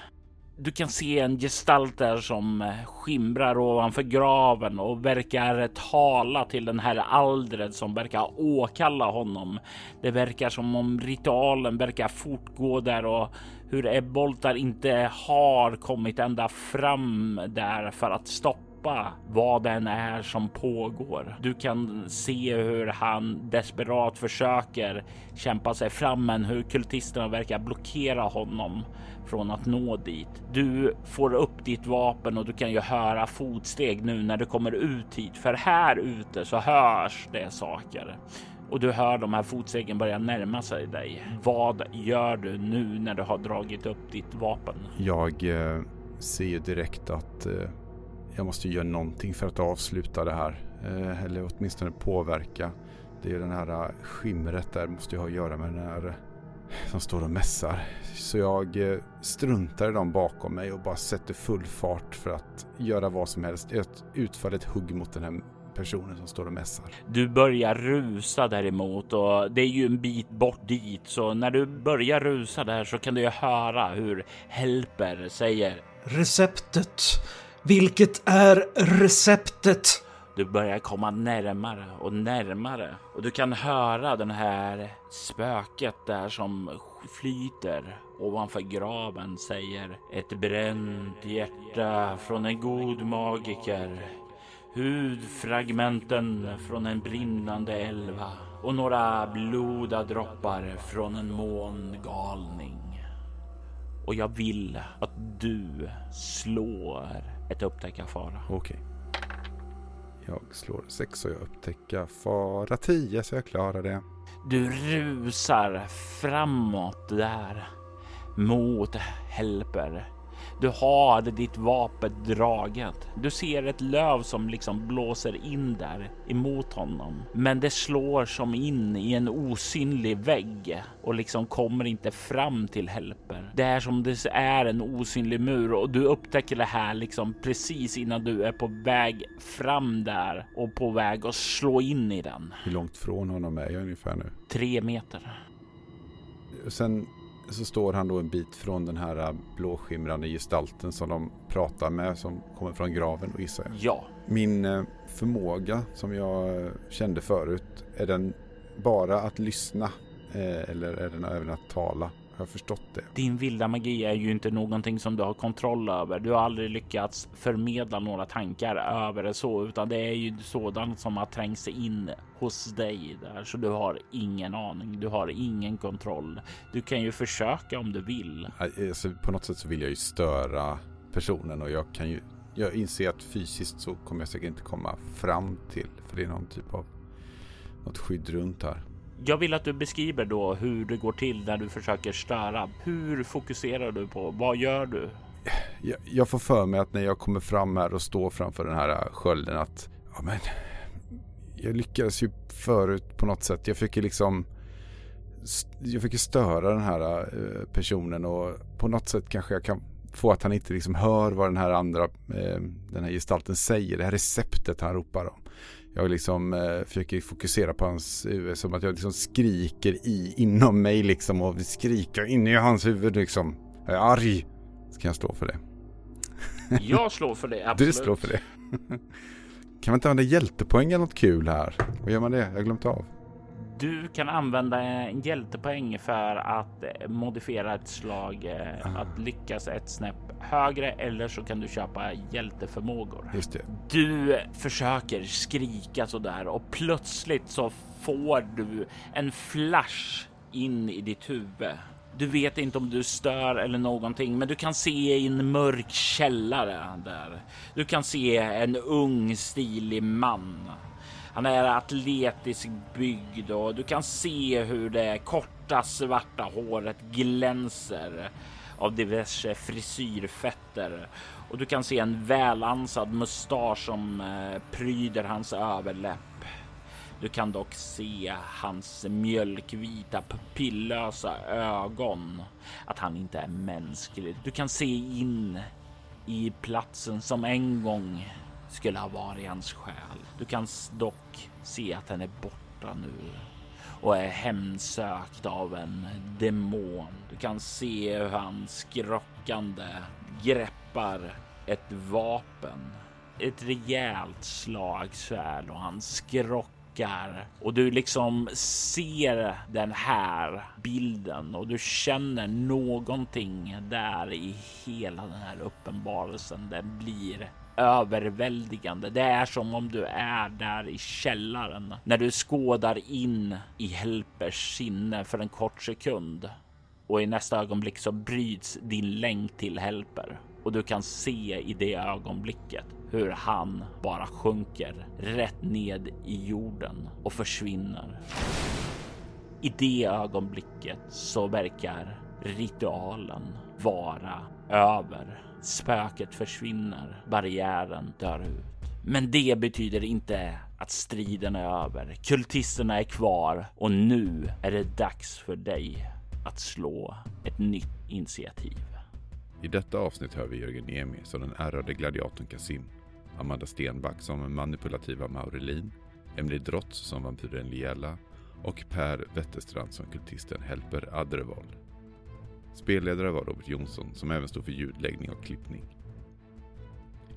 du kan se en gestalt där som eh, skimrar ovanför graven och verkar tala till den här aldret som verkar åkalla honom. Det verkar som om ritualen verkar fortgå där och hur Eboltar inte har kommit ända fram där för att stoppa vad den är som pågår. Du kan se hur han desperat försöker kämpa sig fram, men hur kultisterna verkar blockera honom från att nå dit. Du får upp ditt vapen och du kan ju höra fotsteg nu när du kommer ut hit, för här ute så hörs det saker och du hör de här fotstegen börja närma sig dig. Vad gör du nu när du har dragit upp ditt vapen? Jag eh, ser ju direkt att eh, jag måste göra någonting för att avsluta det här. Eh, eller åtminstone påverka. Det är den här eh, skimret där måste jag ha att göra med den här som står och mässar. Så jag eh, struntar i dem bakom mig och bara sätter full fart för att göra vad som helst. Ett utföra ett hugg mot den här personen som står och mässar. Du börjar rusa däremot och det är ju en bit bort dit. Så när du börjar rusa där så kan du ju höra hur Helper säger Receptet. Vilket är receptet? Du börjar komma närmare och närmare och du kan höra den här spöket där som flyter ovanför graven säger ett bränt hjärta från en god magiker. Hudfragmenten från en brinnande elva och några blodadroppar från en mångalning. Och jag vill att du slår ett upptäcka fara. Okej. Jag slår 6 och jag upptäcker fara 10 så jag klarar det. Du rusar framåt där mot Helper. Du har ditt vapen draget. Du ser ett löv som liksom blåser in där emot honom. Men det slår som in i en osynlig vägg och liksom kommer inte fram till Helper. Det är som det är en osynlig mur och du upptäcker det här liksom precis innan du är på väg fram där och på väg att slå in i den. Hur långt från honom är jag ungefär nu? Tre meter. Sen så står han då en bit från den här äh, blåskimrande gestalten som de pratar med som kommer från graven och gissar jag. Ja, Min äh, förmåga som jag äh, kände förut, är den bara att lyssna eller är den även att tala? Har förstått det? din vilda magi är ju inte någonting som du har kontroll över. Du har aldrig lyckats förmedla några tankar över det så, utan det är ju sådant som har trängt sig in hos dig där, så du har ingen aning. Du har ingen kontroll. Du kan ju försöka om du vill. Alltså, på något sätt så vill jag ju störa personen och jag kan ju jag inser att fysiskt så kommer jag säkert inte komma fram till för det är någon typ av något skydd runt här. Jag vill att du beskriver då hur det går till när du försöker störa. Hur fokuserar du på? Vad gör du? Jag, jag får för mig att när jag kommer fram här och står framför den här skölden att ja, men, jag lyckades ju förut på något sätt. Jag fick ju liksom jag fick ju störa den här eh, personen och på något sätt kanske jag kan få att han inte liksom hör vad den här andra eh, den här gestalten säger. Det här receptet han ropar om. Jag liksom eh, försöker fokusera på hans huvud som att jag liksom skriker i inom mig liksom och skriker inne i hans huvud liksom. Jag är arg. Ska jag slå för det? Jag slår för det. Absolut. Du slår för det. kan man inte använda hjältepoäng eller något kul här? Vad gör man det? Jag har glömt av. Du kan använda en hjältepoäng för att eh, modifiera ett slag, eh, att lyckas ett snäpp högre eller så kan du köpa hjälteförmågor. Just det. Du försöker skrika så där och plötsligt så får du en flash in i ditt huvud. Du vet inte om du stör eller någonting, men du kan se i en mörk källare där. Du kan se en ung stilig man. Han är atletiskt byggd och du kan se hur det korta svarta håret glänser av diverse frisyrfetter och du kan se en välansad mustasch som eh, pryder hans överläpp. Du kan dock se hans mjölkvita pupillösa ögon, att han inte är mänsklig. Du kan se in i platsen som en gång skulle ha varit hans själ. Du kan dock se att den är borta nu och är hemsökt av en demon. Du kan se hur han skrockande greppar ett vapen. Ett rejält slagsvärd och han skrockar och du liksom ser den här bilden och du känner någonting där i hela den här uppenbarelsen. Den blir överväldigande. Det är som om du är där i källaren när du skådar in i Helpers sinne för en kort sekund och i nästa ögonblick så bryts din länk till Helper och du kan se i det ögonblicket hur han bara sjunker rätt ned i jorden och försvinner. I det ögonblicket så verkar ritualen vara över. Spöket försvinner, barriären dör ut. Men det betyder inte att striden är över. Kultisterna är kvar och nu är det dags för dig att slå ett nytt initiativ. I detta avsnitt hör vi Jörgen Niemi som den ärrade gladiatorn Kasim, Amanda Stenback som manipulativa Maurelin, Emily Drotz som vampyren Liela och Per Wetterstrand som kultisten Helper Adrevold. Spelledare var Robert Jonsson som även stod för ljudläggning och klippning.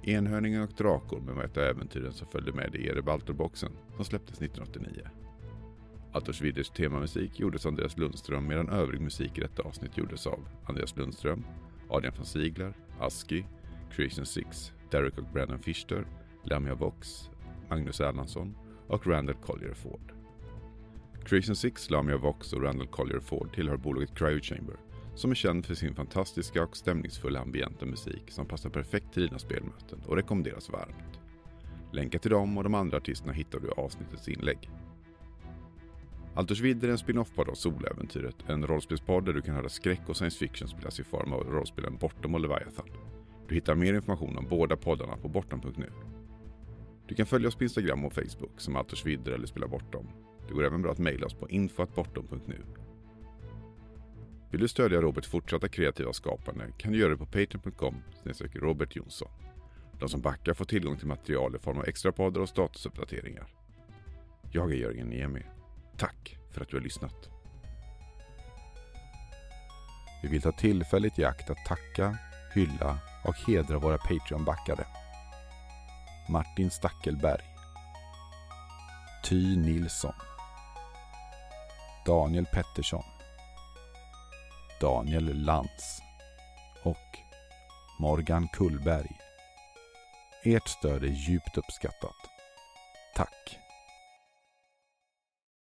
Enhörningen och Drakormen var ett av äventyren som följde med i Erebalterboxen som släpptes 1989. Altors Widders temamusik gjordes av Andreas Lundström medan övrig musik i detta avsnitt gjordes av Andreas Lundström, Adrian von Sigler, Aski, Creation 6, Derek och Brandon Fischer, Lamia Vox, Magnus Erlandsson och Randall Collier Ford. Creation 6, Lamia Vox och Randall Collier Ford tillhör bolaget Cryo Chamber som är känd för sin fantastiska och stämningsfulla ambienta musik som passar perfekt till dina spelmöten och rekommenderas varmt. Länkar till dem och de andra artisterna hittar du i avsnittets inlägg. Altersvidder är en spin-off-podd av Soläventyret, en rollspelspodd där du kan höra skräck och science fiction spelas i form av rollspelen Bortom och Leviathan. Du hittar mer information om båda poddarna på bortom.nu. Du kan följa oss på Instagram och Facebook som Altersvidder eller Spela Bortom. Det går även bra att mejla oss på info.bortom.nu. Vill du stödja Roberts fortsatta kreativa skapande kan du göra det på patreon.com Robert Jonsson. De som backar får tillgång till material i form av extra poddar och statusuppdateringar. Jag är Jörgen Niemi. Tack för att du har lyssnat. Vi vill ta tillfället i akt att tacka, hylla och hedra våra Patreon-backare. Martin Stackelberg Ty Nilsson Daniel Pettersson Daniel Lantz och Morgan Kullberg. Ert stöd är djupt uppskattat. Tack!